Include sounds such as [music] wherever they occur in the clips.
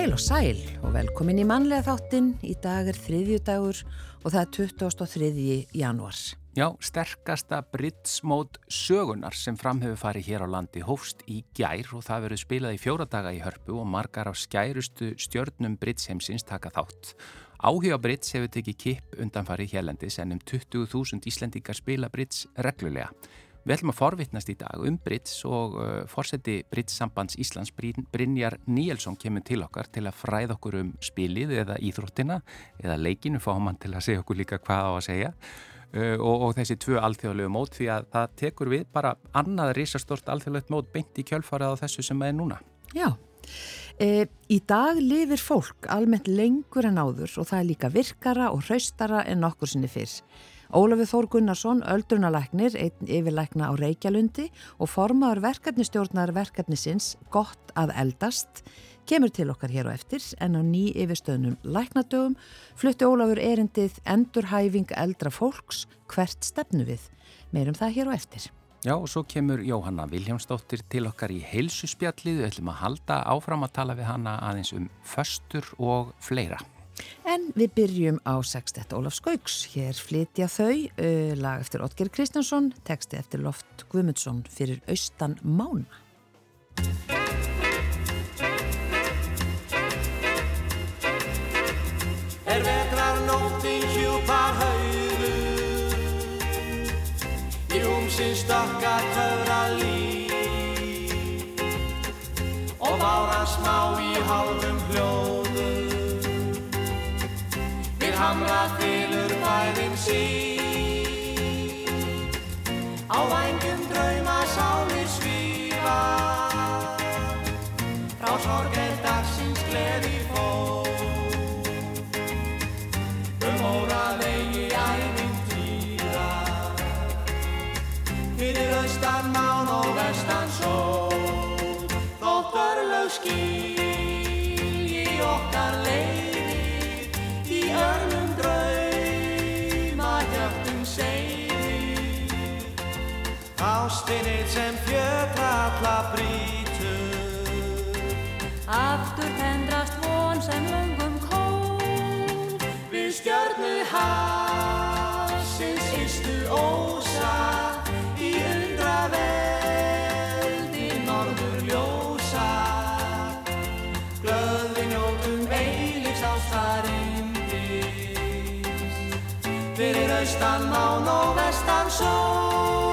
Heil og sæl og velkomin í mannlega þáttin. Í dag er þriðjudagur og það er 23. janúar. Já, sterkasta brittsmót sögunar sem framhefur farið hér á landi hófst í gær og það verið spilað í fjóra daga í hörpu og margar af skærustu stjörnum brittsheimsins taka þátt. Áhuga britts hefur tekið kipp undanfarið hérlendis en um 20.000 Íslendingar spila britts reglulega. Við ætlum að forvittnast í dag um Brits og uh, fórseti Brits sambands Íslands Brynjar Níelsson kemur til okkar til að fræða okkur um spilið eða íþróttina eða leikinu fáum hann til að segja okkur líka hvað á að segja uh, og, og þessi tvö alþjóðlegu mót því að það tekur við bara annað risastort alþjóðlegt mót beint í kjölfarað á þessu sem er núna. Já, e, í dag lifir fólk almennt lengur en áður og það er líka virkara og hraustara en okkur sinni fyrr. Ólafur Þór Gunnarsson, öldrunalæknir, einn yfirlækna á Reykjalundi og formaður verkefnistjórnar verkefnisins Gott að eldast, kemur til okkar hér á eftir en á ný yfirstöðnum læknadögum flutti Ólafur erindið Endurhæfing eldra fólks hvert stefnu við. Meirum það hér á eftir. Já og svo kemur Jóhanna Viljámsdóttir til okkar í heilsuspjallið, við ætlum að halda áfram að tala við hanna aðeins um föstur og fleira. En við byrjum á sextett Ólaf Skauks. Hér flytja þau uh, lag eftir Otger Kristjánsson, teksti eftir Loft Guðmundsson fyrir Austan Mána. Vestan sól. Þótt örlög skil í okkar leiði Í örnum drauma hjöftum segði Ástinni sem fjötra alla brítur Aftur tendrast von sem löngum kól. Við stjörnu hafsins austan mán og vestan sól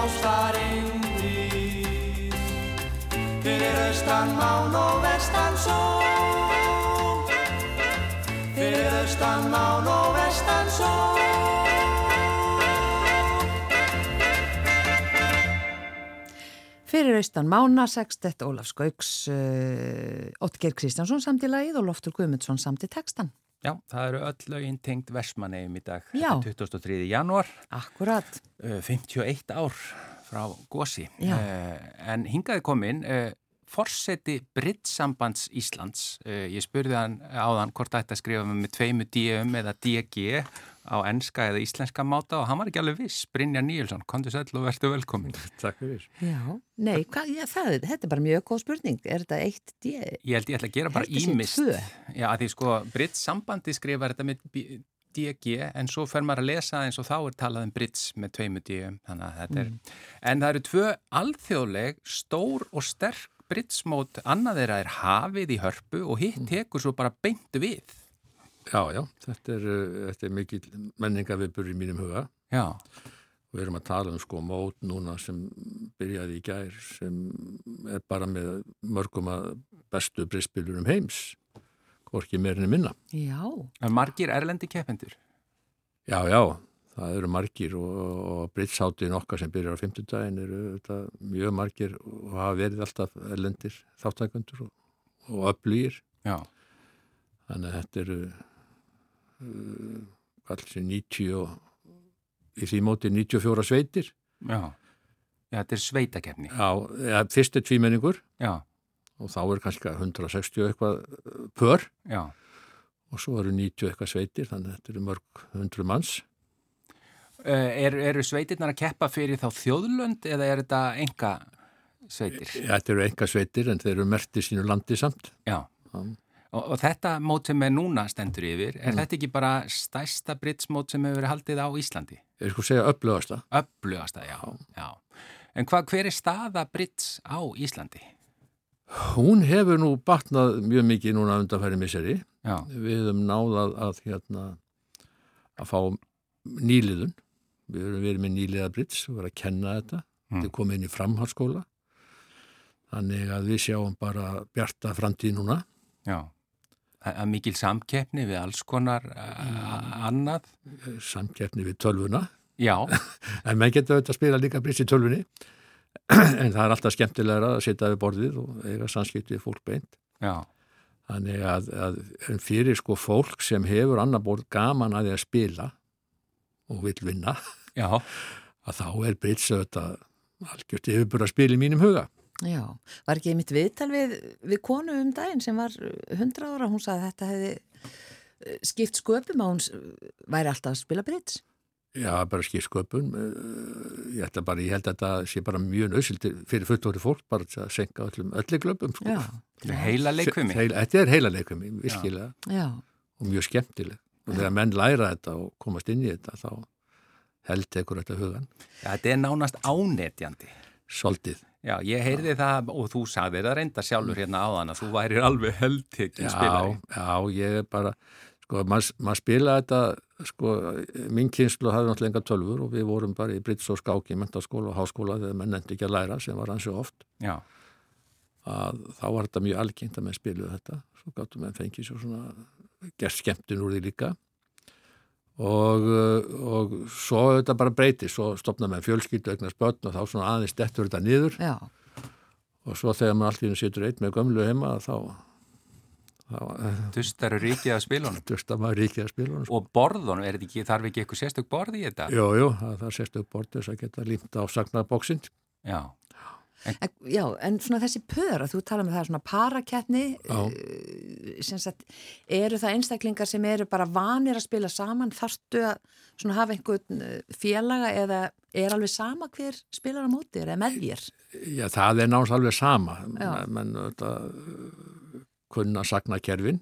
eilífs ástarindis Fyrir austan mán og vestan sól Fyrir austan mán og vestan sól Fyrir austan Mána, sextett Ólaf Skauks, uh, Otger Kristjánsson samt í lagið og Loftur Guðmundsson samt í textan. Já, það eru öll lögin tengt Versmanegum í dag, Já. Þetta er 23. januar, Akkurat. uh, 51 ár frá Gósi. Já. Uh, en hingaði komin uh, forseti Brittsambands Íslands. Uh, ég spurði hann áðan hvort það ætti að skrifa með tveimu DM eða DG á enska eða íslenska máta og hann var ekki alveg viss. Brynja Níelsson, kontur sæl og verður velkomin. [laughs] Takk fyrir. Já, nei, hvað, já, það, þetta er bara mjög góð spurning. Er þetta eitt D? Ég held ég ætla að gera bara ég ímist. tvö. Já, að því sko, Brittsambandi skrifar þetta með DG en svo fer maður að lesa eins og þá er talað um Britts með tveimu D þannig að þetta er, en það eru tvö alþjóðleg, stór og sterk Brittsmót, annað þeirra er hafið í hörpu og hitt tekur svo bara beint við. Já, já, þetta er, uh, þetta er mikil menningarvipur í mínum huga. Já, Við erum að tala um sko mót núna sem byrjaði í gær sem er bara með mörgum að bestu breyspilur um heims. Hvorki meirinni minna. Já, en margir erlendi keppendur. Já, já, það eru margir og, og breytsháttin okkar sem byrjar á 50 daginn eru þetta, mjög margir og hafa verið alltaf erlendir þáttækundur og, og öflýgir. Já, Þannig að þetta eru uh, alls 90 og í því móti 94 sveitir. já. Já, þetta er sveitakefni. Já, ja, fyrst er tvímenningur Já, og þá er kannski 160 eitthvað uh, pör já. og svo eru 90 eitthvað sveitir þannig að þetta eru mörg hundru manns. Uh, er, eru sveitirnar að keppa fyrir þá þjóðlönd eða er þetta enga sveitir? Þetta eru enga sveitir en þeir eru merti sínu landi samt. Já. Já. Og, og þetta mót sem er núna stendur yfir, er þetta ekki bara stærsta britsmót sem hefur verið haldið á Íslandi? Ég sko segja öflugasta. Öflugasta, já. já. En hvað, hver er staða brits á Íslandi? Hún hefur nú batnað mjög mikið núna undanfæri misseri. Já, Við höfum náðað að, hérna, að fá nýliðun. Við höfum verið með nýliða brits og verið að kenna þetta. Mm. Þetta er komið inn í framhaldsskóla. Þannig að við sjáum bara bjarta framtíð núna. já. Er mikil samkeppni við alls konar uh, annað. Samkeppni við tölvuna. Já, [laughs] En menn getur auðvitað að spila líka brits í tölvunni. [clears throat] en það er alltaf skemmtilegra að sitja við borðið og eiga samskipt við fólk beint. já, Þannig að, að fyrir sko fólk sem hefur annar borð gaman að því að spila og vil vinna, já. [laughs] að þá er brits auðvitað algjört yfirbúra spil í mínum huga. Já. Var ekki mitt viðtal við, við konu um daginn sem var 100 ára, hún sagði að þetta hefði eh, skipt sköpum að hún s- væri alltaf að spila brits. Já, bara skýr sköpun. Ég, ætla bara, ég held að þetta sé bara mjög nöðsildi fyrir fulltóri fólk bara að senka öllum öllu glöpum. Sko. Þetta er heila leikvimi. Heil, þetta er heila leikvimi, virkilega, já, og mjög skemmtileg. Og þegar menn læra þetta og komast inn í þetta, þá held tekur þetta hugan. Já, þetta er nánast ánetjandi. Soltið. Já, ég heyrði það og þú sagði það reynda sjálfur hérna áðan að þú værir alveg heldtekinn spilari. Já, já, ég er bara, sko, maður mað spila þetta, sko, minn kynslu hafði náttúrulega enga tölfur og við vorum bara í Brits og Skáki, mentaskóla og háskóla þegar menn endi ekki að læra sem var hansi oft. Já, að þá var þetta mjög algengt að menn spiluðu þetta svo gáttum menn fengið svo svona gert skemmtun úr því líka og, uh, og svo þetta bara breyti, svo stopna menn fjölskyldu eignast börn og þá svona aðeins dettur þetta niður já, og svo þegar maður hennu situr einn með gömlu heima þá þá dustar eru ríkið af spilunum. dusta maður ríkið að spila sko. Og borðunum, er þetta ekki, þarf ekki eitthvað sérstök borð í þetta? Jú, jú, það, sést upp bort þess að geta límt á sagnarbóksinn. Já, En, já, en svona þessi pör að þú tala um það svona parakeppni eh, sagt, eru það einstaklingar sem eru bara vanir að spila saman? Þarftu að svona hafa einhvern eh, félaga eða er alveg sama hver spilar á móti eða með þér? Já, það er náttúrulega alveg sama, menn, menn þetta, kunna sagnakerfin,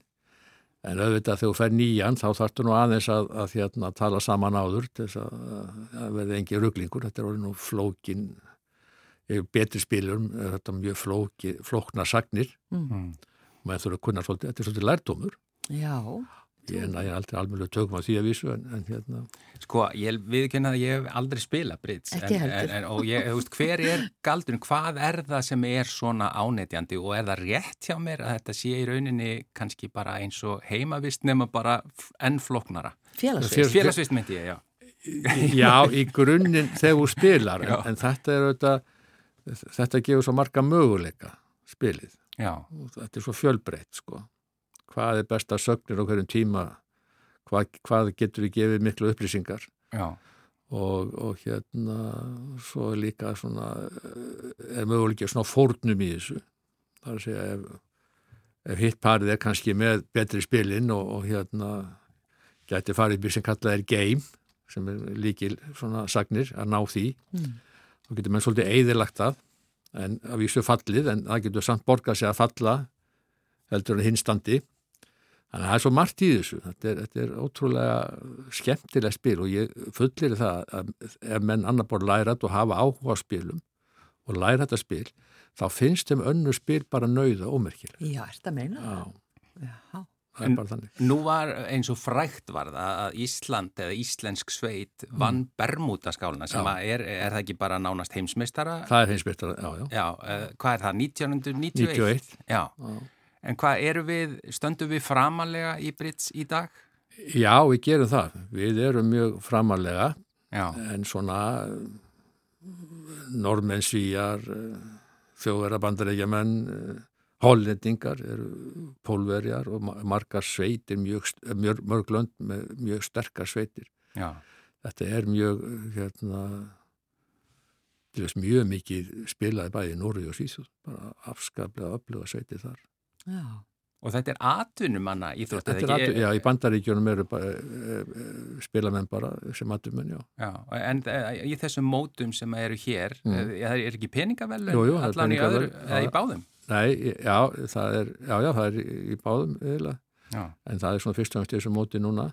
en auðvitað þegar þú fer nýjan þá þarftu nú aðeins að, að hérna, tala saman áður til þess að, að verði engi ruglingur, þetta er orðið nú flókin, betri spilurum, þetta er mjög flóki, flókna sagnir, mm. menn þurfa að kunna svolítið, þetta er svolítið lærdómur, Já, ég er nægir aldrei alveg tökum að því að vísu, en, en hérna, sko, ég viðkynna að ég hef aldrei spilað Brits. En. En, en, og ég, þú veist, hver er galdurinn, hvað er það sem er svona ánetjandi og er það rétt hjá mér að þetta sé í rauninni kannski bara eins og heimavist nema bara f- enn floknara? félagsvist Fél- Félagsvist myndi ég, já. Já, í grunninn þegar þú spilar, en, en þetta er auðvitað, þetta gefur svo marga möguleika spilið Já, og þetta er svo fjölbreytt sko. Hvað er besta sögnir á hverjum tíma, hvað, hvað getur við gefið miklu upplýsingar og, og hérna svo er líka svona, er möguleika svona fórnum í þessu. það er að segja ef, ef hitt parið er kannski með betri spilin og, og hérna geti farið býr sem kallað er game sem er líkil svona sagnir að ná því mm. Þá getur mann svolítið eigðilagt það en að vísu fallið en það getur samt borgað sig að falla heldur en hinstandi þannig að það er svo margt í þessu þetta er, þetta er ótrúlega skemmtilega spil og ég fullir það að ef menn annar bor lærat og hafa áhuga spilum og læra þetta spil þá finnst þeim önnu spil bara nauða ómerkileg Já, er þetta meina? Já, Já. Nú var eins og frækt var það að Ísland eða Íslensk sveit vann mm. Bermúdaskáluna sem er, er það ekki bara nánast heimsmeistara? Það er heimsbyrtar, já, já Já, uh, hvað er það? 1991? 91 Já, Já. en hvað eru við, stöndum við framalega í Brits í dag? Já, við gerum það. Við erum mjög framalega Já, en svona normenn svíjar, þjóðverða bandarækjamenn, hollendingar, eru pólverjar og ma- margar sveitir, mjög, mjög, mörg lönd með mjög sterkar sveitir. já, Þetta er mjög, hérna, mjög mikið spilaði bæði í Nóri og Svíþjóð, bara afskaplega öfluga sveitir þar. Já. og þetta er atvinnumanna íþrótt, Þetta er atu, já, í bandaríkjunum eru bara, e, e, spilamenn bara sem atumenn, já. Já, en eh, í þessum mótum sem eru hér, Mm. er, er ekki það er allan í öðru, í báðum? Nei, já, það er, já, já, það er í, í báðum eiginlega, Já, en það er svona fyrst og næst þessu móti núna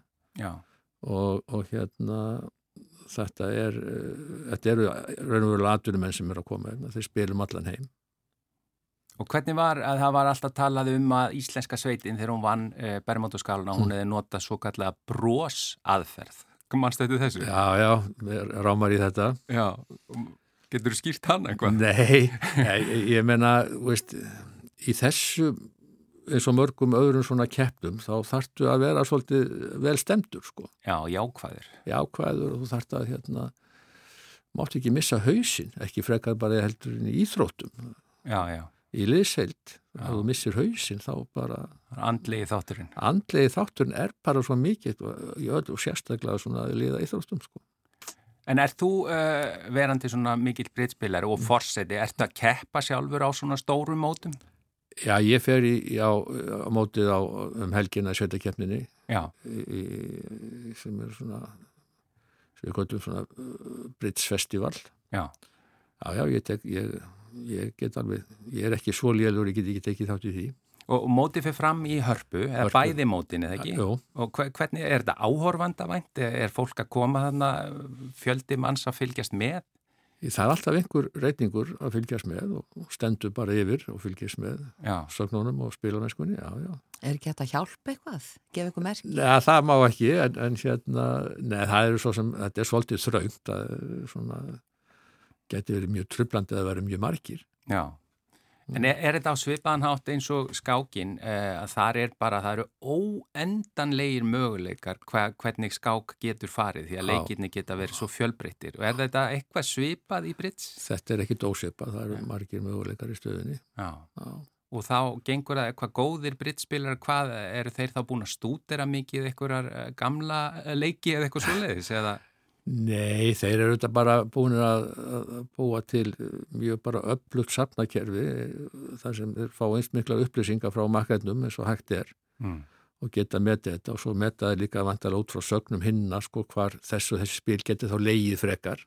og, og hérna þetta er, uh, þetta eru raun og veru latunumenn sem eru að koma hérna, þeir spilum allan heim. Og hvernig var að það var alltaf talað um að íslenska sveitin þegar hún vann e, Bermóndusskáluna, hún hefði notað svo kallega brós aðferð. Mannst þetta þessu? Já, já, rámar í þetta. Já. Getur þú skýrt hann eitthvað? Nei, nei, ég menna, veist, í þessu eins og mörgum öðrum svona keppnum þá þarftu að vera svolítið vel stemdur, sko. Já, jákvæður. jákvæður og þú þarft að hérna, máttu ekki missa hausinn, ekki frekar bara heldur í íþróttum, Já, já. í liðsheild, Já. ef þú missir hausinn þá bara, Andlegi þátturinn. andlegi þátturinn er bara svo mikið og, og sérstaklega svona liða íþróttum sko. En er þú uh, verandi svona mikill brittspilari og forseti, ertu að keppa sjálfur á svona stórum mótum? Já, ég fer í, á, á mótið á um Já, í, í, sem er svona sem við gotum svona uh, Brits festival já, Já, já, ég, tek, ég, ég get alveg, ég er ekki svo lélur, ég get ekki tekið þátt í því. Og, mótið fyrir fram í hörpu, eða Hörpu. bæði mótin, eða ekki? Jú, Og hve- hvernig, er þetta áhorfandavænt? Er fólk að koma þarna, fjöldi manns að fylgjast með? það er alltaf einhver reytingur að fylgjast með og stendur bara yfir og fylgjast með sögnunum og spilamennskunni, já, já. Er ekki hægt að hjálpa eitthvað? Gefa eitthvað merk? Nei, það má ekki, en, en hérna, nei, það er svo sem, þetta er svolítið þröngt að svona, geti verið mjög trublandi að vera mjög margir. já. En er, er þetta á svipaðan hátt eins og skákin eh, að þar er bara, það eru óendanlegir möguleikar hva, hvernig skák getur farið því að Já. leikirni geta verið svo fjölbreyttir og er þetta eitthvað svipað í Brits? Þetta er ekki dósipa, það eru margir möguleikar í stöðunni. Já. Já. Og þá gengur það eitthvað góðir brittspilar, hvað eru þeir þá búin að stúdera mikið eitthvað gamla eh, leiki eða eitthvað svoleiðis eða? Nei, þeir eru þetta bara búin að, að búa til mjög bara öflugt safnakerfi þar sem þeir fá einst mikla upplýsingar frá makkarnum eins og hægt er Mm. og geta metið þetta og svo metaði líka vantalega út frá sögnum hinna sko hvar þessu þessi spil geti þá leigið frekar.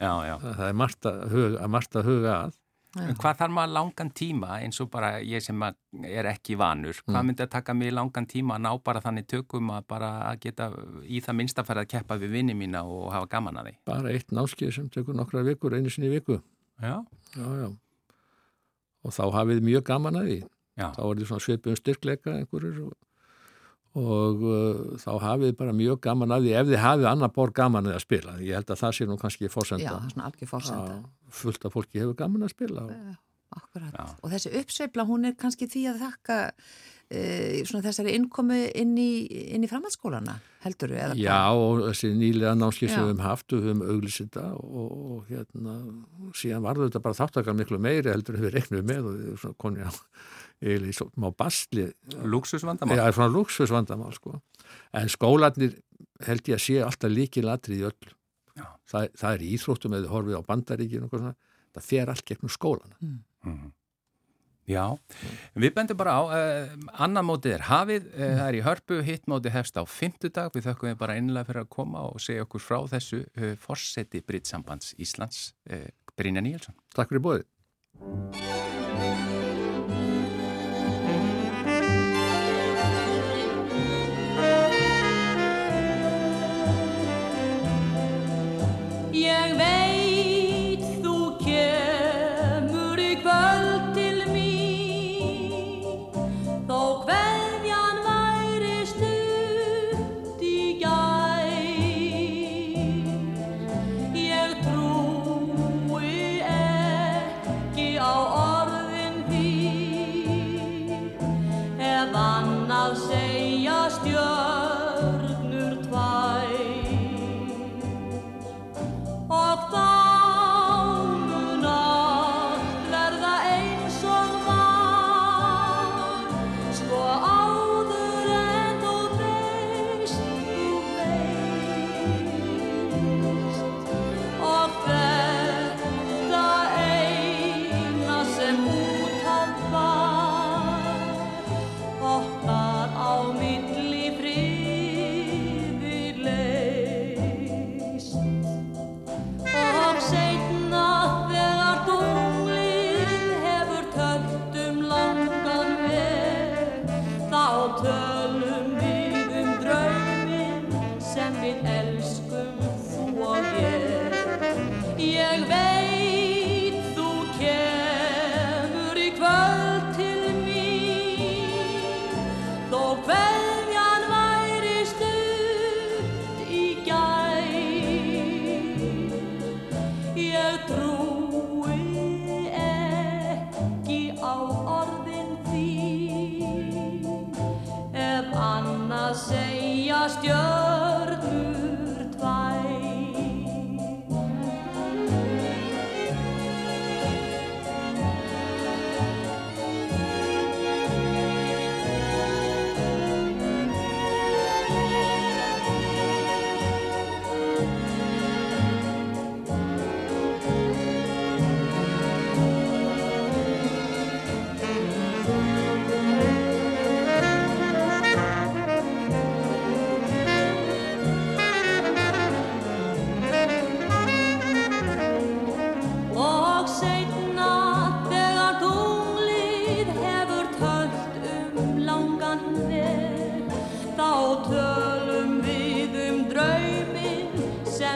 Já, já. Það er margt að huga, margt að, huga að. En hvað þarf maður langan tíma eins og bara ég sem er ekki vanur, hvað Mm. myndi að taka mig langan tíma að ná bara þannig tökum að bara að geta í það minnsta færa að keppa við vinni mína og hafa gaman að því? Bara eitt náskið sem tekur nokkra vikur, einu sinni viku. Já. Já, já. Og þá hafið mjög gaman að því. Já, þá er því svona svipum styrkleika einhverjur og, og uh, þá hafið bara mjög gaman að því ef þið hafið annar borð gaman að spila ég held að það sé nú kannski Já, fórsenda það er svona algjör fórsenda. fullt af fólki hefur gaman að spila og, Já, Akkurat. Já. Og þessi uppsveifla, hún er kannski því að þakka svona þessari innkomu inn í, inn í framhaldsskólana, heldur þú? já og þessi nýlega námskið sem við höfum haft við höfum auglýsita og, og hérna síðan varðu þetta bara þáttakar miklu meiri heldur við reiknum með og við svona koni á eiginlega í svo má basli luxusvandamál. Já, það svona luxusvandamál sko. En skólanir held ég að sé alltaf líki latrið í öll. Já. Það, það er íþróttum eða horfið á bandaríkinu og eitthvað svona. Það fer allt gegnum skólana. Mhm. Já, við bendum bara á, uh, annan mótið er hafið, uh, það er í hörpu, hitt mótið hefst á fymtudag, við þökkum við bara einlega fyrir að koma og segja okkur frá þessu uh, forseti Britsambands Íslands, Brynja Níelsson. Takk fyrir bóðið.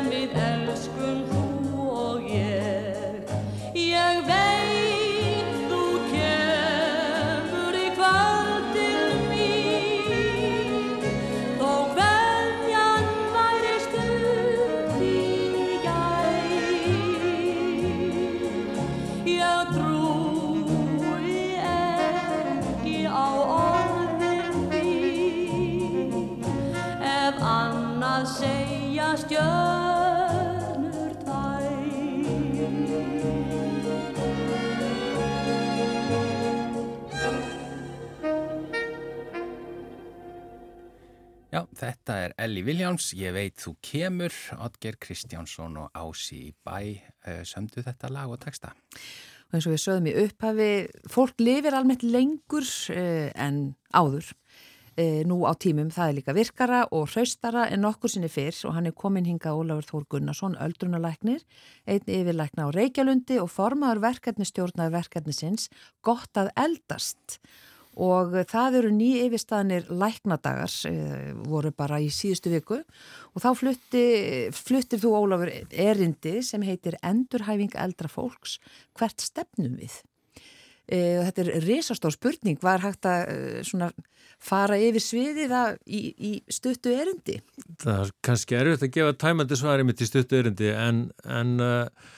Sem við elskum Elli Viljáns, ég veit þú kemur, Odger Kristjánsson og Ási í bæ uh, sömdu þetta lag og texta. Og eins og við sögum í upphafi, fólk lifir almennt lengur eh, en áður. Eh, nú á tímum það er líka virkara og hraustara en nokkur sinni fyrr og hann er komin hinga Ólafur Þór Gunnarsson, öldrunalæknir, einn yfirlækna á Reykjalundi og formaður verkefni stjórnar verkefnisins gott að eldast og það eru ný yfirstaðnir læknadagar, eh, voru bara í síðustu viku og þá flutti, fluttir þú Ólafur erindi sem heitir Endurhæfing eldra fólks, hvert stefnum við? E, þetta er risastór spurning, var hægt að e, svona, fara yfir sviðið í, í stuttu erindi? Það er kannski erfitt að gefa tæmandi svari mitt í stuttu erindi en, en uh,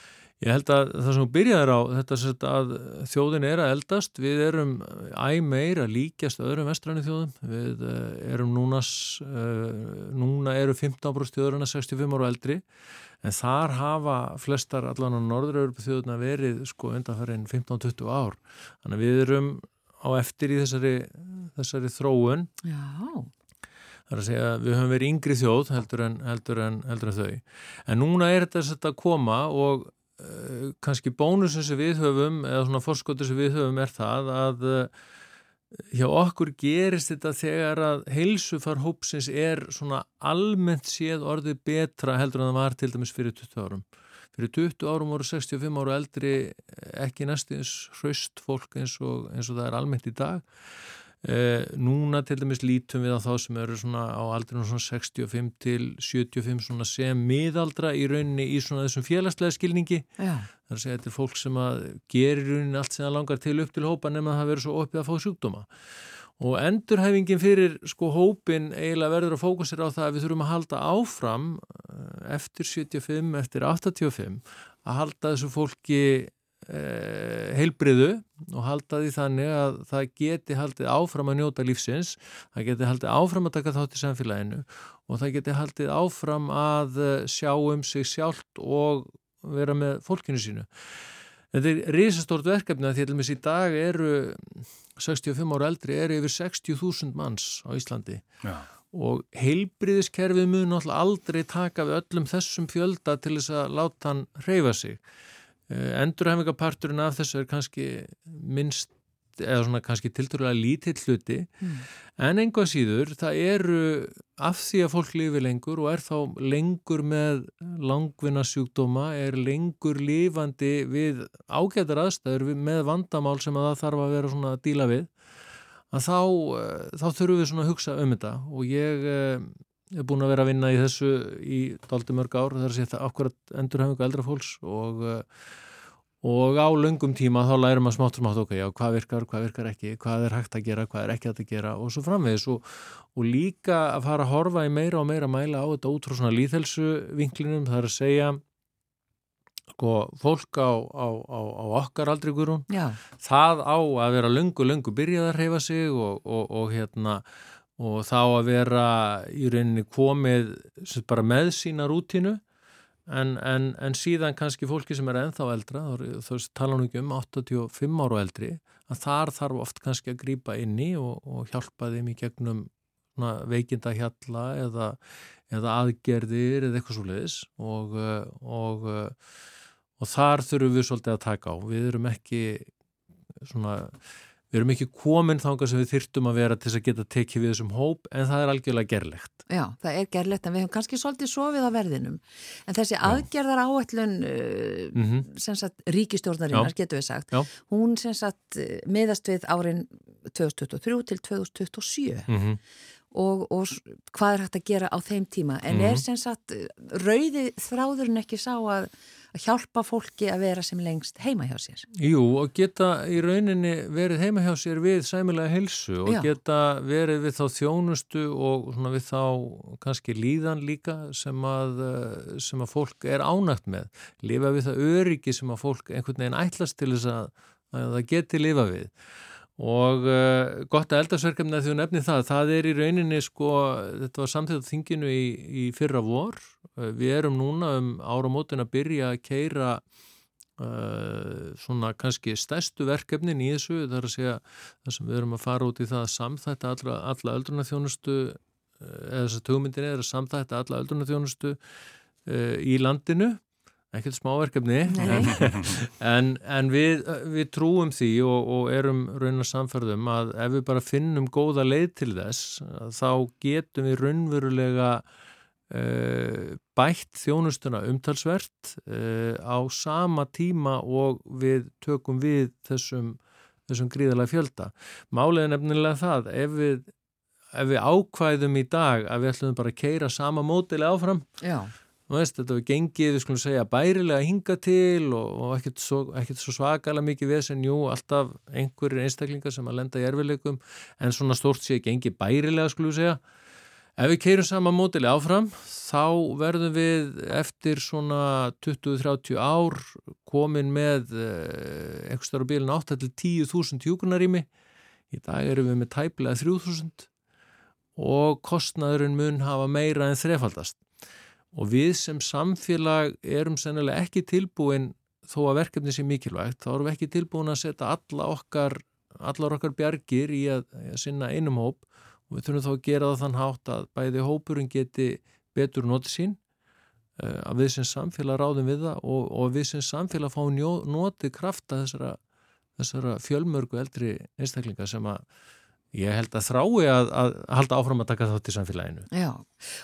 ég held að það sem þú byrjaður á þetta að þjóðin er að eldast. Við erum æg meir að líkjast öðrum vestræni þjóðum. Við uh, erum núnas uh, núna eru 15% þjóðurina 65 ára eldri. En þar hafa flestar allan á norður-Európa þjóðuna verið sko undanfærin 15-20 ár. Þannig að við erum á eftir í þessari, þessari þróun. Já. Það er að segja að við höfum verið yngri þjóð heldur en, heldur en, heldur en þau. En núna er þetta að koma og uh, kannski bónusin sem við höfum eða svona forskóttur sem við höfum er það að uh, hjá okkur gerist þetta þegar að heilsufar hópsins er svona almennt séð orðið betra heldur en það var til dæmis fyrir 20 árum. Fyrir 20 árum voru 65 áru eldri ekki næstins hraust fólk eins og, eins og það er almennt í dag núna til dæmis lítum við á þá sem eru svona á aldrinu svona 65 til 75 svona sem miðaldra í rauninni í svona þessum félagslega skilningi. Er að segja þetta er fólk sem að gerir rauninni allt sem það langar til upp til hópa nema það verður svo oppið að fá sjúkdóma. Og endurhæfingin fyrir sko hópin eiginlega verður að fókusir á það að við þurfum að halda áfram eh, eftir 75, eftir 85 að halda þessu fólki eh, heilbriðu og halda því þannig að það geti haldið áfram að njóta lífsins, það geti haldið áfram að taka þátt í samfélaginu og það geti haldið áfram að eh, sjá um sig sjálft og vera með fólkinu sínu. Þetta er risastort verkefni að því að í dag eru 65 ára eldri eru yfir 60.000 manns á Íslandi Já. og heilbriðiskerfið mun alltaf aldrei taka við öllum þessum fjölda til þess að láta hann reyfa sig Eh, endurhæfingaparturinn af þessu er kannski minnst eða svona kannski tilturlega lítill hluti mm. en einhvað síður það eru af því að fólk lifi lengur og er þá lengur með langvinna sjúkdóma er lengur lifandi við ágættar aðstæður með vandamál sem að það þarf að vera svona að díla við að þá, eh, þá þurfum við svona að hugsa um þetta og ég eh, er búin að vera að vinna í þessu í daldi mörg ár þar sé það akkurat endurhæfingu eldra fólks og, eh, og á lungum tíma þá lærum að smátt og smátt ok, já, hvað virkar, hvað virkar ekki hvað er hægt að gera, hvað er ekki hægt að gera og svo framvegis. Og, og líka að fara að horfa í meira og meira mæla á þetta út frá svona líðhelsu vinklinum það er að segja sko, fólk á, á, á, á okkar aldrei gurum, það á að vera lungu, lungu byrjað að reyfa sig og, og hérna og þá að vera í rauninni komið bara með sína rútinu en, en, en síðan kannski fólki sem er ennþá eldra, þá tala nú ekki um 85 ára eldri, að þar þarf oft kannski að grýpa inni og, og hjálpa þeim í gegnum veikinda hjalla eða, eða aðgerðir eða eitthvað svo leiðis og, og, og þar þurfum við svolítið að taka á. Við erum ekki svona við erum ekki komin þánga sem við þyrtum að vera til þess að geta tekið við þessum hóp en það er algjörlega gerlegt. Já, það er gerlegt en við hefum kannski svolítið sofið á verðinum en þessi Já. aðgerðar áætlun uh, mm -hmm. ríkistjórnarinnar getur við sagt, Já. hún sem sagt miðast við árin 2023 til 2027 mm -hmm. Og, og hvað er hægt að gera á þeim tíma en er sem sagt rauði þráðurinn ekki sá að að hjálpa fólki að vera sem lengst heima hjá sér. Jú, og geta í rauninni verið heima hjá sér við sæmilega helsu og Já. geta verið við þá þjónustu og svona við þá kannski líðan líka sem að, eh, sem að fólk er ánægt með. Lifa við það öryggi sem að fólk einhvern veginn ætlast til þess að, að það geti lifa við og uh, gott að eldarsverkefni að þú nefni það, það er í rauninni sko, þetta var samtíðað þinginu í, í fyrra vor, uh, við erum núna um áramótin að byrja að keira uh, svona kannski stærstu verkefnin í þessu, það er að segja það sem við erum að fara út í það að samþætta alla, alla öldrunarþjónustu eða þess að tugmyndin er að samþætta alla öldrunarþjónustu í landinu ekkert smáverkefni. [laughs] En, en við, við trúum því og, og erum raunar samferðum að ef við bara finnum góða leið til þess þá getum við raunverulega uh, bætt þjónustuna umtalsvert uh, á sama tíma og við tökum við þessum, þessum gríðalega fjölda. Málið er nefnilega það ef við, ef við ákvæðum í dag að við ætlum bara að keira sama mótili áfram Já Veist, þetta var gengið, við skulum segja, bærilega hinga til og, og ekkert svo, svo svakalega mikið við sem jú, alltaf einhverjir einstaklingar sem að lenda í erfileikum en svona stórt sé gengið bærilega, skulum segja. Ef við keirum sama mótili áfram, þá verðum við eftir svona 20-30 ár komin með eh, einhver starf á bílinn 8-10.000 hjúkunarími. Í dag erum við með tæplega 3.000 og kostnaðurinn mun hafa meira en þrefaldast og við sem samfélag erum sennilega ekki tilbúin þó að verkefni sé mikilvægt, þá erum við ekki tilbúin að setja alla okkar allar okkar bjargir í að, að sinna einum hóp. Og við þurfum þá að gera það þann hátt að bæði hópurinn geti betur notið sín uh, að við sem samfélag ráðum við það og, og við sem samfélag fáum notið krafta þessara, þessara fjölmörgu eldri einstaklinga sem að ég held að þrái að, að halda áfram að taka þátt í samfélaginu. Já,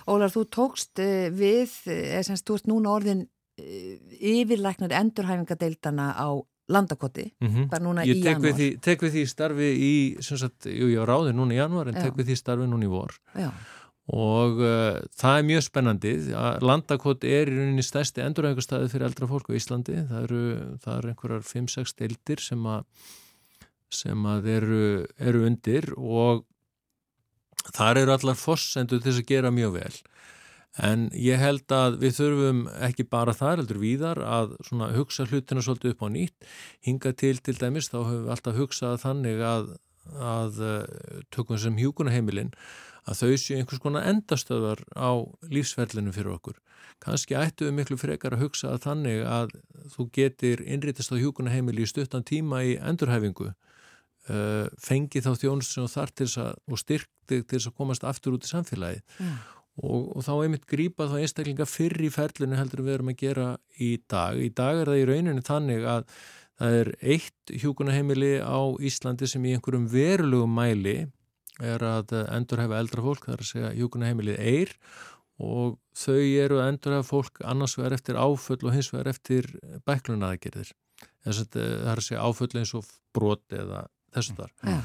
Ólar, þú tókst uh, við, eða semst, þú ert núna orðin uh, yfirleiknar endurhæfingadeildana á landakoti, mm -hmm. bara núna ég í januar. Ég tek við því starfi í, sem sagt, jú, ég á ráði núna í januar en Já. tek við því starfi núna í vor. Já. Og uh, það er mjög spennandi. Landakoti er í rauninni stærsti endurhæfingarstaði fyrir eldra fólk á Íslandi. Það eru, það eru einhverjar 5-6 deildir sem að sem að eru, eru undir og þar eru allar fossendur til að gera mjög vel. En ég held að við þurfum ekki bara þar, heldur víðar að hugsa hlutina svolítið upp á nýtt. Hinga til til dæmis, þá höfum við alltaf hugsað þannig að, að eh, tökum sem hjúkunaheimilinn að þau séu einhvers konar endastöðar á lífsferlinu fyrir okkur. Kannski ættu við miklu frekar að hugsa að þannig að þú getur innrítast á hjúkunaheimili í stuttan tíma í endurhæfingu uh, fengi þá þjónustum og þar til þess að og styrkti til þess að komast aftur út í samfélagi mm. og, og þá einmitt grýpa þá einstaklinga fyrr í ferlinu heldur við erum að gera í dag. Í dag er það í rauninu þannig að það er eitt hjúkunaheimili á Íslandi sem í einhverjum verulugum mæli er að endurhefa eldra fólk, það er að segja hjúkunaheimilið eir og þau eru að endurhefa fólk annars vegar eftir áföll og hins vegar eftir bæklunaðagerðir. Það er að segja áföll eins og brot eða þessum þar. Ja.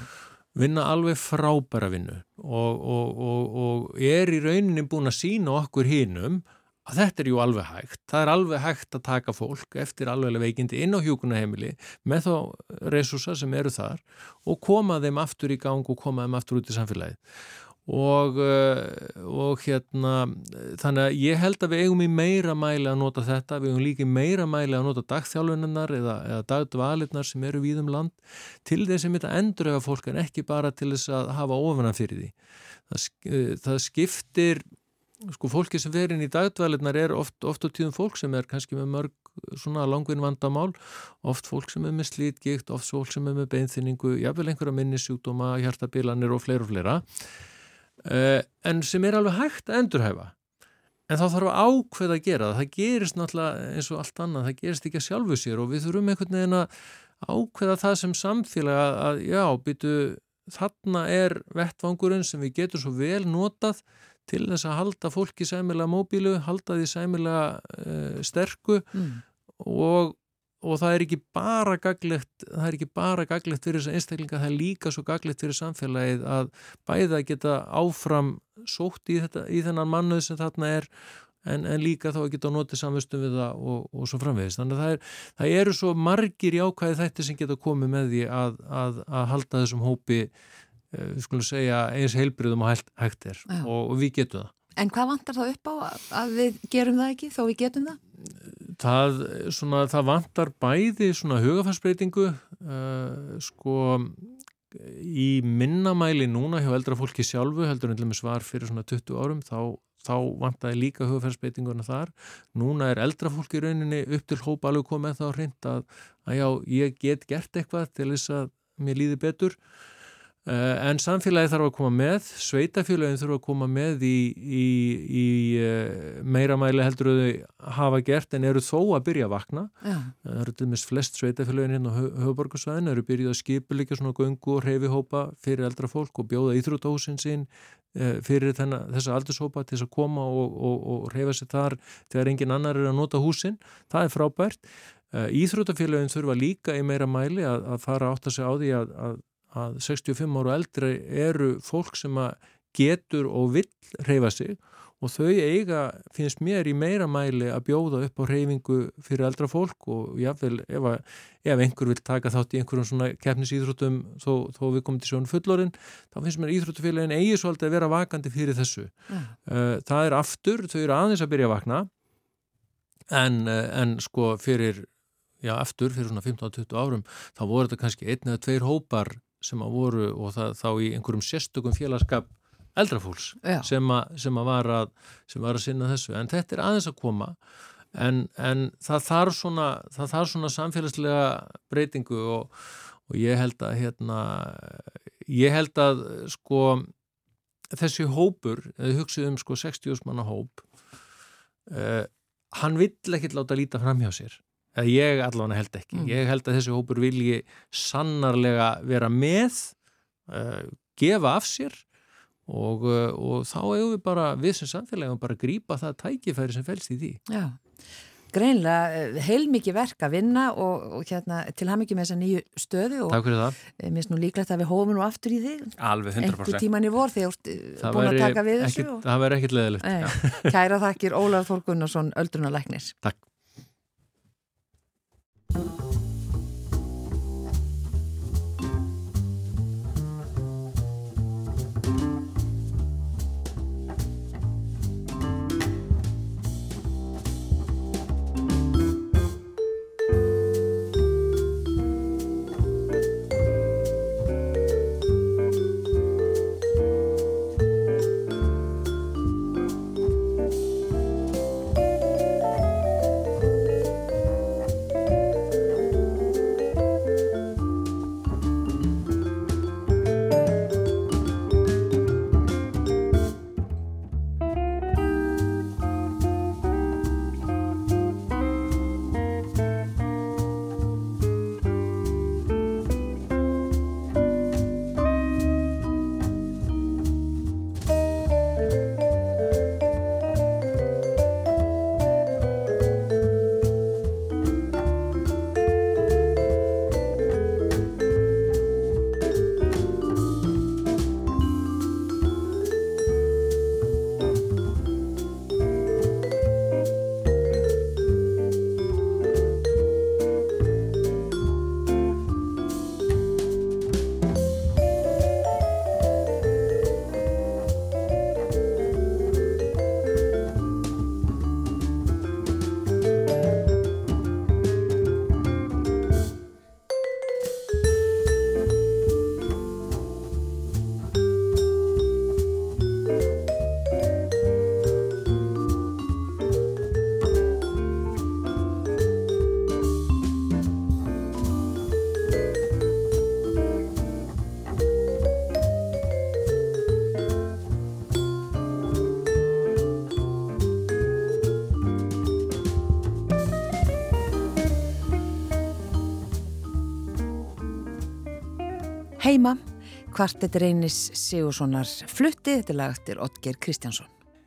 vinna alveg frábæra vinnu og, og, og, og er í rauninni búin að sína okkur hinnum að þetta er jú alveg hægt. Það er alveg hægt að taka fólk eftir alveg veikindi inn á hjúkunaheimili með þá resursa sem eru þar og koma þeim aftur í gang og koma þeim aftur út í samfélagið og, eh, og hérna þannig að ég held að við eigum í meira mæli að nota þetta, við eigum líka í meira mæli að nota dagþjálfunarnar eða, eða dagdvalirnar sem eru við um land til þess að þetta enduröfa fólk en ekki bara til þess að hafa ofana fyrir því. Það, eh, það skiptir sko fólki sem fer inn í dagdvalirnar er oft, oft á tíðum fólk sem er kannski með mörg svona langvinn vandamál oft fólk sem er með slítgikt, oft fólk sem er með beinþyningu, jáfnvel einhverja minnisjúkdóma, hjartabilanir og fleira og fleira en sem er alveg hægt að endurhæfa. En þá þarf að ákveða að gera það. Það gerist náttúrulega eins og allt annað. Það gerist ekki að sjálfu sér og við þurfum einhvern veginn að ákveða það sem samfélag að já, byttu þarna er vettvangurinn sem við getum svo vel notað til þess að halda fólki sæmilega móbílu, halda því sæmilega uh, sterku mm. og og það er ekki bara gaglegt það er ekki bara gaglegt fyrir þess að einstaklinga það er líka svo gaglegt fyrir samfélagið að bæða geta áfram sótt í, þetta, í þennan mannuð sem þarna er en, en líka þá að geta notið samvistum við það og, og svo framvegist þannig að það, er, það eru svo margir jákvæði þætti sem geta komið með því að, að, að halda þessum hópi eh, við skulum segja eins heilbriðum og hægt er. Og, og við getum það. En hvað vantar það upp á að við gerum það ekki þó við getum það? Það, svona, það vantar bæði svona hugafarsbreytingu uh, sko í minnamæli núna hjá eldra fólki sjálfu heldur en svar fyrir svona 20 árum þá, þá vantaði líka hugafarsbreytinguna þar. Núna er eldra fólki rauninni upp til hópa alveg komið þá hreint að, að já, ég get gert eitthvað til þess að mér líði betur. Eh, en samfélagi þarf að koma með, sveitafélagin þarf að koma með í, í, í eh, meira mæli heldur þau hafa gert en eru þó að byrja að vakna. Já. Það eru til dæmis flest sveitafélagin hérna á höfuborgarsvæðin, eru byrjuð að skipuleika svona gungu og reyfihópa fyrir eldra fólk og bjóða íþrótahúsin sín eh, fyrir þessa aldurshópa til þess að koma og, og, og reyfa sér þar þegar engin annar er að nota húsin. Það er frábært. Íþrótafélagin þurfa líka í meira mæli að, að fara átt að segja á því að, að að 65 ára eldri eru fólk sem getur og vill reyfa sig og þau eiga, finnst mér í meira mæli að bjóða upp á reyfingu fyrir eldra fólk og jáfnvel ef, að, ef einhver vil taka þátt í einhverjum svona keppnisýþrótum þó, þó við komum til sjónu fullorinn þá finnst mér íþróttufélagin eigi svolítið að vera vakandi fyrir þessu. Ja. Uh, það er aftur, þau eru aðeins að byrja að vakna en, uh, en sko fyrir já, aftur fyrir svona 15-20 árum þá voru þetta kannski einn eða tveir hópar sem að voru og það, þá í einhverjum sérstökum félagskap eldrafólks sem, a, sem, að var að, sem var að sinna þessu. En þetta er aðeins að koma en, en það þarf svona, það þarf svona samfélagslega breytingu og, og ég held að hérna, ég held að sko þessi hópur, eða hugsið um sko 60 manna hóp eh, hann vill ekkert láta líta fram hjá sér eða ég allavega held ekki. Mm. ég held að þessi hópur vilji sannarlega vera með uh, gefa af sér og, uh, og þá hefur við bara við sem samfélagum bara grípa það tækifæri sem fælst í því. Já. Greinlega eh, heilmikið verk að vinna og, og hérna, til ham ekki með þessa nýju stöðu og mér finnst nú líklegt að við hófum nú aftur í þig Alveg 100% einhver tíman í vor þegar búin að taka við þessu ekkit, Það verður ekkit leðilegt Kæra þakkir Ólaf Þór Gunnarsson, Öldrunalæknir Takk Thank you. Heima, kvartet reynis Sigurssonar flutti, þetta er lagtir Otger Kristjánsson.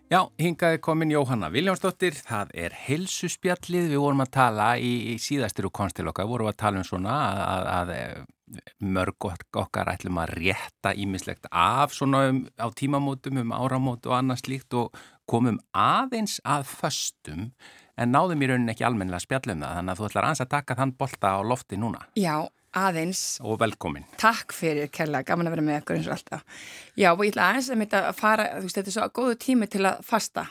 Já, hingaði komin Jóhanna Viljánsdóttir, það er helsuspjallið, við vorum að tala í, í síðastiru konstil okkar, vorum að tala um svona að, að, að eh, mörg okkar ætlum að rétta ímislegt af svona um, á tímamótum, um áramót og annað slíkt og komum aðeins að föstum en náðum í rauninni ekki almennilega spjallum það, þannig að þú ætlar að ansa að taka þann bolta á lofti núna. Já, aðeins. Og velkomin. Takk fyrir, kærlega, gaman að vera með ykkur eins og alltaf. Já, og ég ætla aðeins að mynda að fara, þú veist, þetta er svo góðu tími til að fasta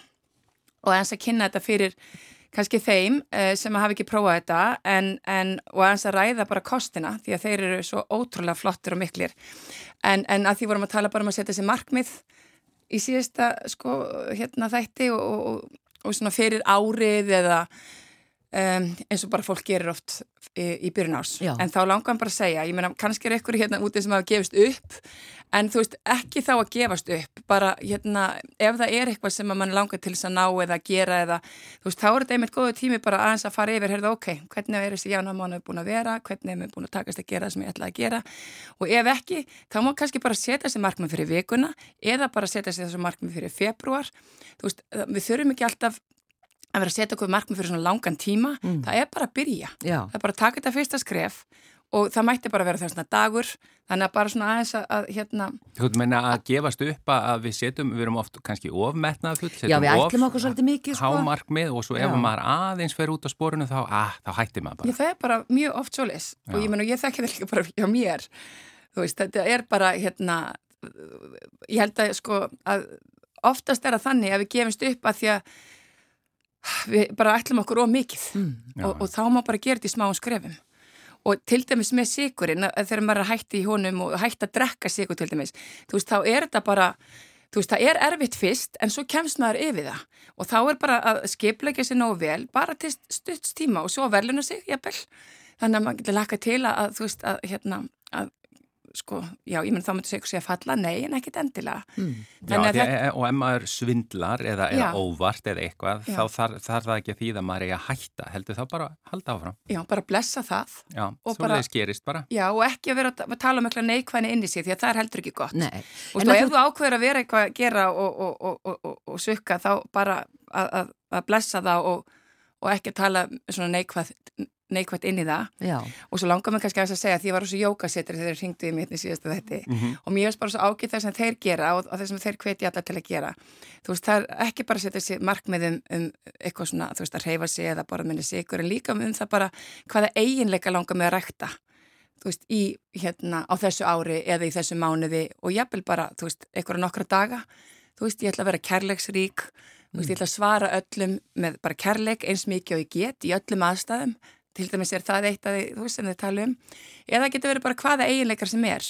og aðeins að kynna þetta fyrir kannski þeim uh, sem hafa ekki prófað þetta en, en, og aðeins að ræða bara kostina því að þeir eru svo ótrúlega flottir og miklir en, en að því vorum að tala bara um að setja þessi markmið í síðasta sko hérna þætti og, og, og svona fyrir árið eða um, eins og bara fólk gerir oft í, í byrjun ás Já. en þá langar hann bara að segja, ég meina kannski er ykkur hérna úti sem hafa gefist upp en þú veist ekki þá að gefast upp bara hérna ef það er eitthvað sem mann langar til þess að ná eða gera eða þú veist þá er þetta einmitt góðu tími bara aðeins að fara yfir, heyrðu ok, hvernig er þessi jánamánu búin að vera, hvernig er mér búin að takast að gera það sem ég ætlaði að gera? Og ef ekki þá má kannski bara setja þessi markmið fyrir vikuna eða bara setja þessi markmið fyrir februar, þú veist við þurfum ekki alltaf að vera að setja okkur markmið fyrir svona langan tíma Mm. það er bara að byrja, Já, það er bara að taka þetta fyrsta skref og það mætti bara vera þessna dagur þannig að bara svona aðeins að, að hérna, Þú veit meina að gefast upp að að við setjum, við erum oft kannski ofmetnað full, Já við ætlum okkur svolítið mikið sko. hámarkmið og svo ef Já. maður aðeins fer út á spórinu þá, að, þá hættir maður bara. ég, það er bara mjög oft svoleis og Já. ég menn og ég þekki það líka bara hjá mér þú veist, þetta er bara hérna, ég held að sko að oftast er að þannig að við gefumst upp að því að við bara ætlum okkur of mikið Mm. Já. og, og þá má bara gera þetta í smáum skrefum og til dæmis með sigurinn þegar maður er að hætti í honum og hætti að drekka sigur til dæmis, þú veist, þá er þetta bara þú veist, það er erfitt fyrst en svo kemst maður yfir það og þá er bara að skipleika sér nógu vel bara til stutts tíma og svo verðluna sig, jafnvel þannig að maður getur lakka til að, að þú veist, að hérna, að sko, já, ég menn þá myndir segja að falla, nei, en ekkit endilega. Mm. Já, þetta... E- og ef maður svindlar eða, eða óvart eða eitthvað, já. þá þarf, þarf það ekki að því að maður er að hætta, heldur þá bara halda áfram. Já, bara blessa það. Já, svo það skerist bara. Já, og ekki að vera að tala um eitthvað neikvæðin inn í sig, því að það er heldur ekki gott. Nei. Og þú, ef þú ákveður að vera eitthvað að gera og, og, og, og sukka, þá bara að, að, að blessa það og ekki að tala svona neikvæð neikvægt inn í það. Já. og svo langar mér kannski að segja að því að ég var þessu jókasetri þegar þeir ringduði mér í síðastu þetta mm -hmm. og mér finnst bara svo ágitt það sem þeir gera og, og það sem þeir hveti alltaf til að gera. Þú veist, það er ekki bara að setja þessi markmiðum um eitthvað svona, þú veist, að reyfa sig eða bara minni sigur, en líka um það bara hvaða eiginleika langar mér að rækta þú veist, í hérna á þessu ári eða í þessu mánuði. Og jafnvel bara, þú veist, einhverja nokkra daga. Þú veist, ég ætla að vera kærleiksrík. Þú veist, ég ætla að svara öllum með bara kærleik eins mikið og ég get í öllum aðstæðum til dæmis er það eitt af því þú veist sem þið tala um. Eða það getur verið bara hvaða eiginleikar sem er.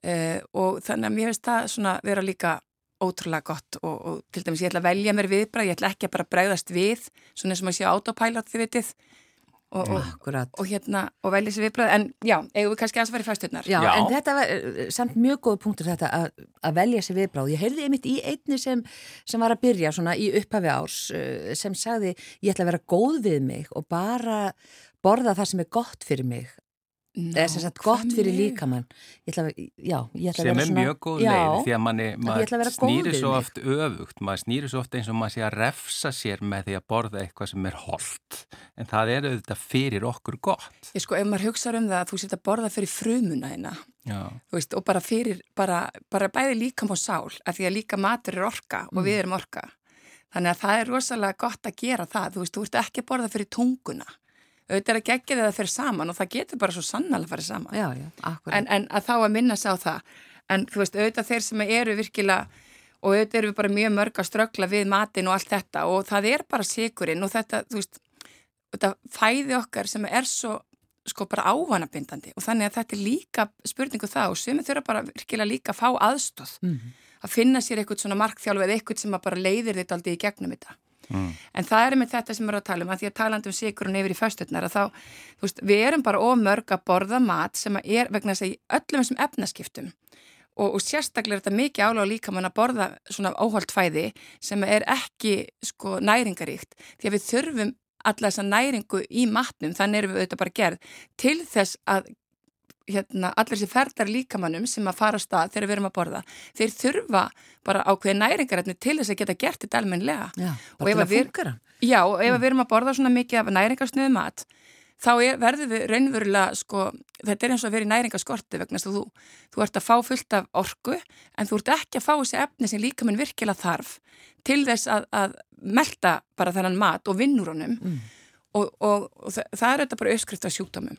Uh, og þannig að mér finnst það svona vera líka ótrúlega gott og, og til dæmis ég ætla að velja mér viðbræð, ég ætla ekki að bara bregðast við svona eins og maður sé autopilot þið vitið. Og, og, og hérna og velja sér viðbræð en já, eigum við kannski að það færi fæsturnar já, já, en þetta var eh, samt mjög góð punktur þetta að, að velja sér viðbræð ég heyrði einmitt í einni sem, sem var að byrja svona í upphafi árs eh, sem sagði ég ætla að vera góð við mig og bara borða það sem er gott fyrir mig. Eða sem sagt gott fyrir líkamann. Sem er svona, mjög góð já, leið því að manni, maður snýri svo oft öfugt, maður snýri svo oft eins og maður sé að refsa sér með því að borða eitthvað sem er holdt, en það er auðvitað fyrir okkur gott. Ég sko, ef maður hugsaður um það að þú setja að borða fyrir frumuna hérna, veist, og bara fyrir bara, bara bæði líkam og sál af því að líka matur er orka og mm. við erum orka. Þannig að það er rosalega gott að gera það, þú veist, þú ert ekki að borða fyrir tunguna auðvitað er að gegja þið að fyrir saman og það getur bara svo sannal að fyrir saman. Já, já, en, en að þá að minna sig á það. En þú veist, auðvitað þeir sem eru virkilega og auðvitað eru bara mjög mörg að ströggla við matin og allt þetta og það er bara sigurinn og þetta, þú veist þetta fæði okkar sem er svo sko bara ávanabindandi og þannig að þetta er líka spurningu það og sem þurfa bara virkilega líka að fá aðstóð mm -hmm. að finna sér eitthvað svona markþjálf eða eitthvað sem bara leiðir þetta aldrei í gegnum þetta Mm. En það er með þetta sem við erum að tala um að því að talandum sigur og nefnir í fösturnar að þá, þú veist, við erum bara ómörg að borða mat sem er vegna þess að í öllum þessum efnaskiptum og, og sérstaklega er þetta mikið áláð líka mann að borða svona óholt fæði sem er ekki sko næringaríkt því að við þurfum alla þessa næringu í matnum, þannig erum við auðvitað bara gerð til þess að hérna, allir þessi ferðar líkamannum sem að fara á stað þegar við erum að borða þeir þurfa bara ákveði næringarætni til þess að geta gert þetta almenlega Já, bara til að fungera Já, og ef mm. við erum að borða svona mikið af næringarsnöðu mat þá er, verður við raunverulega sko, þetta er eins og að vera í næringaskorti vegna þú, þú ert að fá fullt af orgu en þú ert ekki að fá þessi efni sem líkamann virkilega þarf til þess að, að melda bara þennan mat og vinnur honum. Mm og, og, og það, það er auðvitað bara uppskrift af sjúkdómum.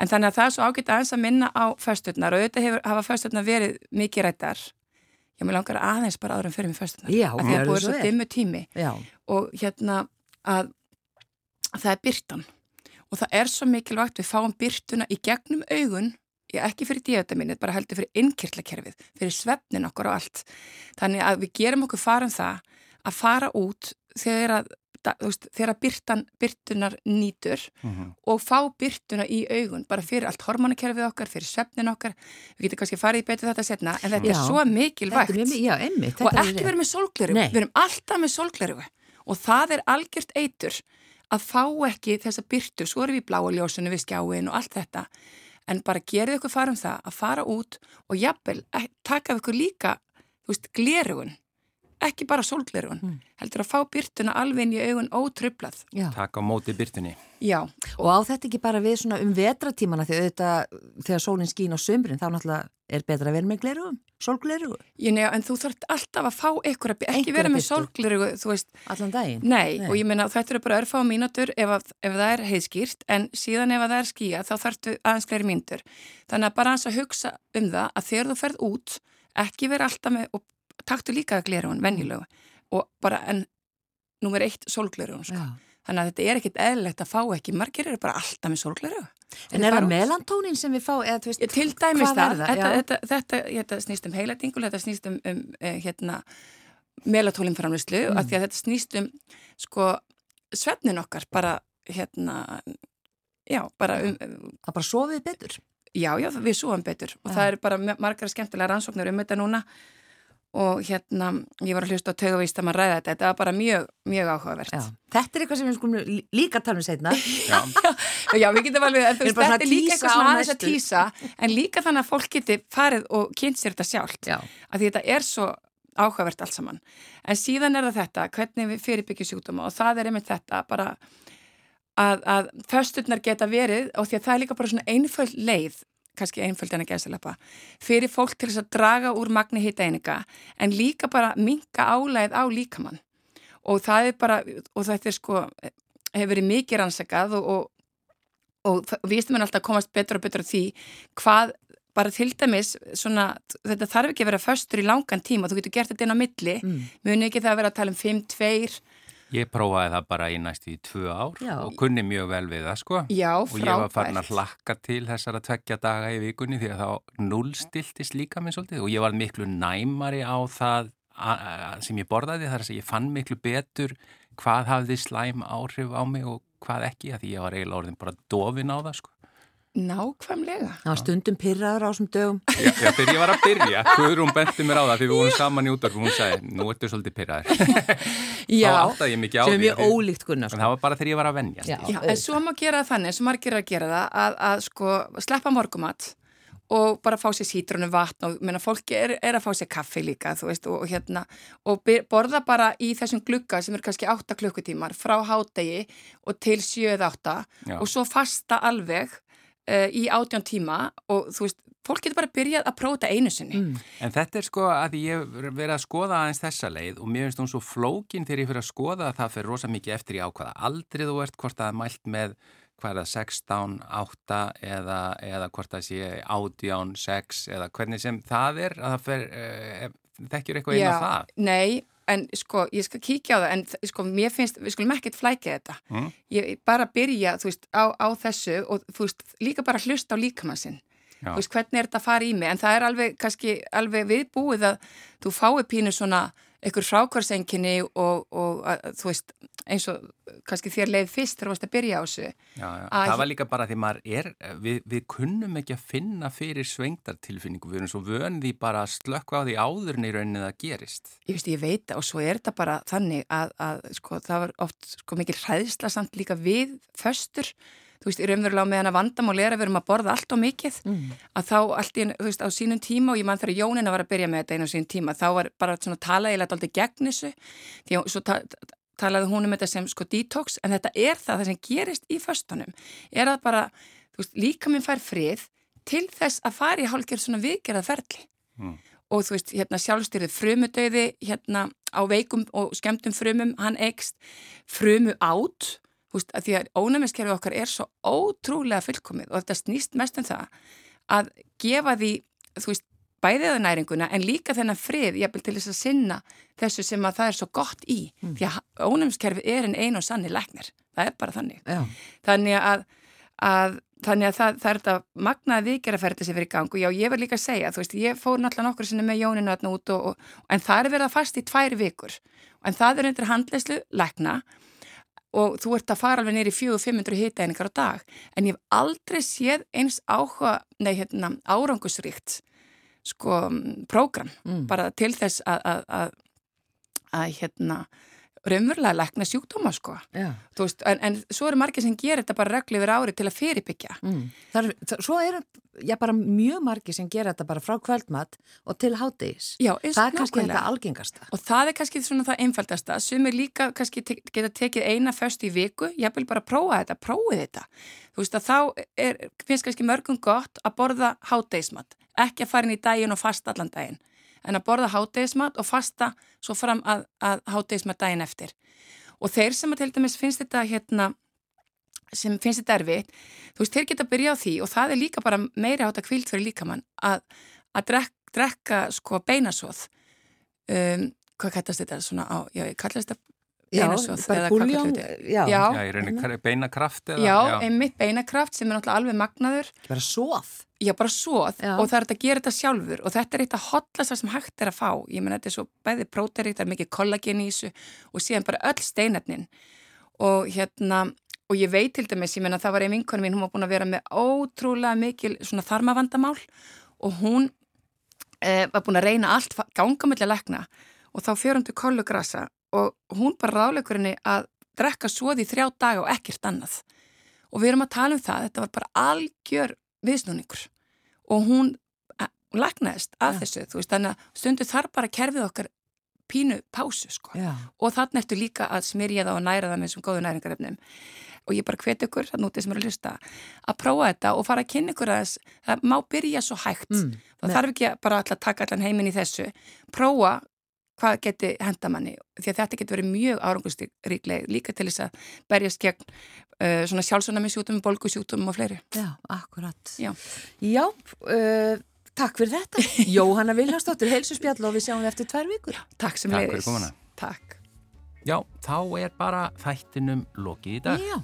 En þannig að það er svo ágætt aðeins að minna á fösturnar og auðvitað hefur, hafa fösturnar verið mikið rættar ég með langar aðeins bara árum fyrir mig fösturnar Já, að það er búið svo dimmu tími. Já. og hérna að, að það er byrtan og það er svo mikilvægt við fáum byrtuna í gegnum augun ég ekki fyrir díotaminið, bara heldur fyrir innkirtlakerfið, fyrir svefnin okkur og allt. Þannig að við gerum okkur farum það að fara út þegar að veist, þegar byrtan, byrtunar nýtur mhm. -huh. og fá byrtuna í augun bara fyrir allt hormonakerfið okkar, fyrir svefnin okkar. Við getum kannski farið í betu þetta setna en þetta já, er svo mikilvægt er mjög, já, einmitt, og ekki verið með sólgleru við erum alltaf með sólgleru og það er algjört eitur að fá ekki þessa byrtu svo erum við í bláaljósunu, við skjáin og allt þetta. En bara gerðu ykkur farum það að fara út og jafnvel eh, taka ykkur líka, þú veist, glerugun ekki bara sólglerun, mm. heldur að fá byrtuna alveg inn í augun ótröflað. Takk á móti byrtunni. Já. Og á þetta ekki bara við svona um vetratímana því auðvitað þegar sólinn skín á sömbrinn þá náttúrulega er betra að vera með glerugum, sólglerugu. Ég nefn, en þú þarf alltaf að fá einhverja, ekki einhverja vera með sólglerugu, þú veist. Allan daginn? Nei, nei. og ég menna þetta eru bara örfá mínutur ef, að, ef það er heiðskýrt, en síðan ef það er skýja þá þarftu aðeins fleiri mínutur. Þannig að bara aðeins að hugsa um það að þegar þú ferð út, ekki vera alltaf með, og taktu líka hún venjulegu og bara en nummer eitt sólgleru hún sko. Þannig að þetta er ekkit eðlilegt að fá ekki, margir eru bara alltaf með sólgleru. En er það melantónin sem við fá, eða þú veist, ja, til dæmis það, það? Þetta, þetta, þetta, þetta snýst um heilatingul, þetta snýst um, um eh, hérna, melatoninframlýslu mm. og því að þetta snýst um sko svefnin okkar bara hérna, já, bara um, Það bara sofið betur. Já, já, við súum betur. Og það er bara margar skemmtilega rannsóknir um þetta núna og hérna, ég var að hlusta á tögavist að maður ræða þetta, þetta var bara mjög, mjög áhugavert. Já. Þetta er eitthvað sem við skulum líka tala um setna. [laughs] Já. já, við getum alveg, þú veist, þetta er líka eitthvað svona aðeins að týsa, en líka þannig að fólk geti farið og kynnt sér þetta sjálft, já. að því þetta er svo áhugavert allt saman. En síðan er það þetta, hvernig við fyrirbyggjum sjúkdóma og það er einmitt þetta bara að, að fösturnar geta verið og því að það er líka bara svona einföld leið kannski einföld en að gæðsalappa, fyrir fólk til þess að draga úr magni hitta eininga en líka bara minka álæð á líkamann og það er bara, og þetta er sko, hefur verið mikið rannsakað og, og, og við erum alltaf að komast betur og betur því hvað bara til dæmis svona, þetta þarf ekki að vera föstur í langan tíma, þú getur gert þetta inn á milli, mm. muni ekki það að vera að tala um 5-2 Ég prófaði það bara í næst í tvö ár Já. og kunni mjög vel við það sko. Já, og ég var farin að hlakka til þessara tveggja daga í vikunni því að þá nullstiltist líka minn svolítið og ég var miklu næmari á það sem ég borðaði þar að ég fann miklu betur hvað hafði slæm áhrif á mig og hvað ekki að því ég var eiginlega orðin bara dofin á það sko Nákvæmlega. Það var stundum pyrraður á þessum dögum. Já, já, þegar ég var að byrja, Guðrún benti mér á það því við vorum saman í útvarf og hún sagði, nú ertu svolítið pyrraður. [laughs] Já. Sem er mjög ólíkt Gunnar. Sko. En það var bara þegar ég var að vennja. Já, já en svo má gera þannig, svo margir að gera það, að, að sko sleppa morgumat og bara fá sér sítrunu vatn og menna, fólki er, er að fá sér kaffi líka, þú veist, og, og hérna, og borða bara í þessum glugga sem er kannski 8 klukkutímar frá hádegi og til 7-8 og svo fasta alveg uh, í átjón tíma og þú veist, fólk getur bara byrjað að prófa þetta einu sinni. Mm. En þetta er sko að ég verið að skoða aðeins þessa leið og mér finnst hún svo flókin þegar ég fyrir að skoða það fyrir rosa mikið eftir í ákvaða aldrei þú ert hvort er mælt með hvað er það 16, 8 eða, eða hvort það sé 18, 6 eða hvernig sem það er að það fer, uh, þekkjur eitthvað inn á það? Nei, en sko, ég skal kíkja á það en sko, mér finnst, við skulum ekkert flækja þetta. Mm. ég bara byrja, þú veist, á, á þessu og þú veist, líka bara hlusta á líkamannsinn þú veist, hvernig er þetta að fara í mig? En það er alveg, kannski, alveg viðbúið að þú fái pínu svona einhver frákvarsenginni og, og að, þú veist, eins og kannski þér leið fyrst þegar þú varst að byrja á þessu. Já, já. Það var líka bara því maður er við, við kunnum ekki að finna fyrir svengdartilfinningu, við erum svo vöndi bara að slökka á því áðurinn í rauninni það gerist. Ég veist, ég veit og svo er þetta bara þannig að, að sko, það var oft sko, mikil hræðsla samt líka við föstur þú veist, í raunverulega meðan að vandamál er að við erum að borða allt og mikið mm. að þá allt í, þú veist, á sínum tíma og ég mann þegar Jónina var að byrja með þetta einu á sínum tíma þá var bara svona talaðilegt aldrei gegn þessu því að svo ta talaði hún um þetta sem sko detox en þetta er það það sem gerist í föstunum er að bara, þú veist, líka minn fær frið til þess að fara í hálfgerð svona viðgerðað ferli mm. og þú veist, hérna sjálfstyrðið frumudauði hérna á veikum og skemmtum frumum, hann ekst frumu átt veist, að því að ónæmiskerfið okkar er svo ótrúlega fullkomið og þetta snýst mest um það að gefa því, þú veist, bæðiða næringuna en líka þennan frið jafnvel til þess að sinna þessu sem að það er svo gott í mm. því að ónæmiskerfið er en einu og sanni læknir, það er bara þannig Já. þannig að, að þannig að það, það er þetta magnaði vikeraferði sem fyrir gang og já, ég verð líka að segja þú veist, ég fór náttúrulega nokkur sinni með Jóninu út og, og, en það er verið að fast í tvær vikur en það er undir handleyslu lækna og þú ert að fara alveg neyri 400-500 hitaeiningar á dag en ég hef aldrei séð eins áhuga, nei hérna árangusríkt sko prógram mm. bara til þess að, að, að, að hérna raunverulega lekna sjúkdóma sko veist, en, en svo eru margir sem gerir þetta bara reglu yfir ári til að fyrirbyggja. Mm. það, Svo eru bara mjög margir sem gera þetta bara frá kvöldmatt og til háttegis það er kannski þetta algengasta. Og það er kannski svona það einfaldasta. Sem er líka kannski te geta tekið eina föst í viku, ég vil bara prófa þetta prófið þetta, þú veist að þá er, finnst kannski mörgum gott að borða háttegismatt, ekki að fara inn í daginn og fasta allan daginn en að borða háttegismat og fasta svo fram að, að háttegismat daginn eftir. Og þeir sem að til dæmis finnst þetta hérna, sem finnst þetta erfitt, þú veist, þeir geta að byrja á því og það er líka bara meira átt að kvilt fyrir líkamann að, að drek, drekka sko beinasóð. Um, hvað kallast þetta svona á, já, kallast þetta beinasóð eða hvað kallar þetta? Já, já, já, í rauninni beinakraft eða? Já, einmitt beinakraft sem er náttúrulega alveg magnaður. Bara sóð? Já, bara svoð Já. og það er að gera þetta sjálfur og þetta er eitt að hotlast það sem hægt er að fá. Ég menn þetta er svo bæði próteríkt, það er mikið kollagen í þessu og síðan bara öll steinarnin og hérna og ég veit til dæmis, ég menna það var einn vinkonu mín, hún var búin að vera með ótrúlega mikil svona þarmavandamál og hún e, var búin að reyna allt, ganga mellir lekna og þá fyrir hún til kollugrasa og hún bara ráleikur að drekka svoði í þrjá daga og ekkert annað og við erum að tala um það, þetta var bara algjör viðsnúningur. Og hún, leknaðist af ja. þessu, þú veist, þannig að stundu þar bara kerfið okkar pínu pásu sko. Já. og þannig ertu líka að smyrja það og næra það með þessum góðu næringarefnum. Og ég bara hvet ykkur, þannig út sem eru að hlusta að prófa þetta og fara að kynna ykkur að þess það má byrja svo hægt. Mm, það þarf ekki bara að taka allan heiminn í þessu. Prófa hvað geti hendamanni því að þetta getur verið mjög árangustyríkleg líka til þess að berjast gegn uh, svona sjálfsvonamisjútum, bolgusjútum og fleiri. Já, akkurat. Já, Já uh, Takk fyrir þetta. [laughs] Jóhanna Viljánsdóttir, heilsuspjall og við sjáum við eftir tvær vikur. Takk sem Takk leiðis. fyrir komuna. Takk. Já, þá er bara þættinum lokið í dag. Já,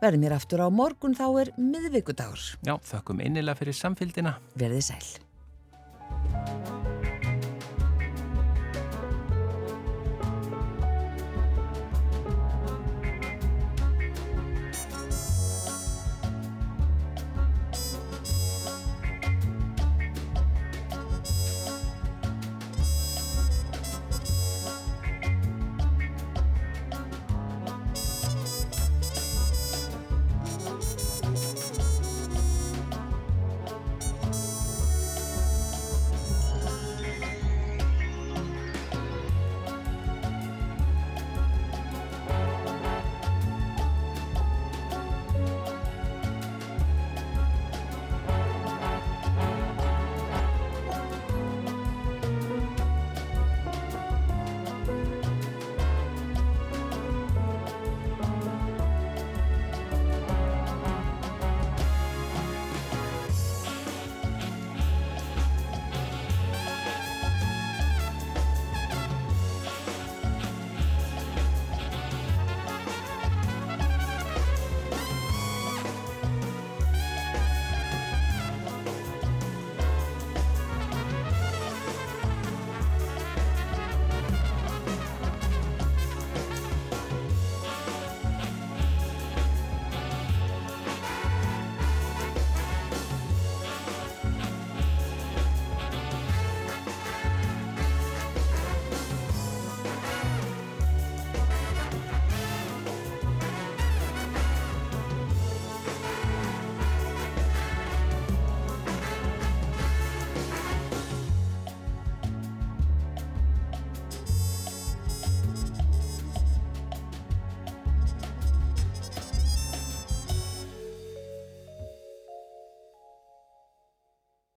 verðum mér aftur á morgun þá er miðvikudagur. Já, þökkum innilega fyrir samfélgina. Verðið sæl.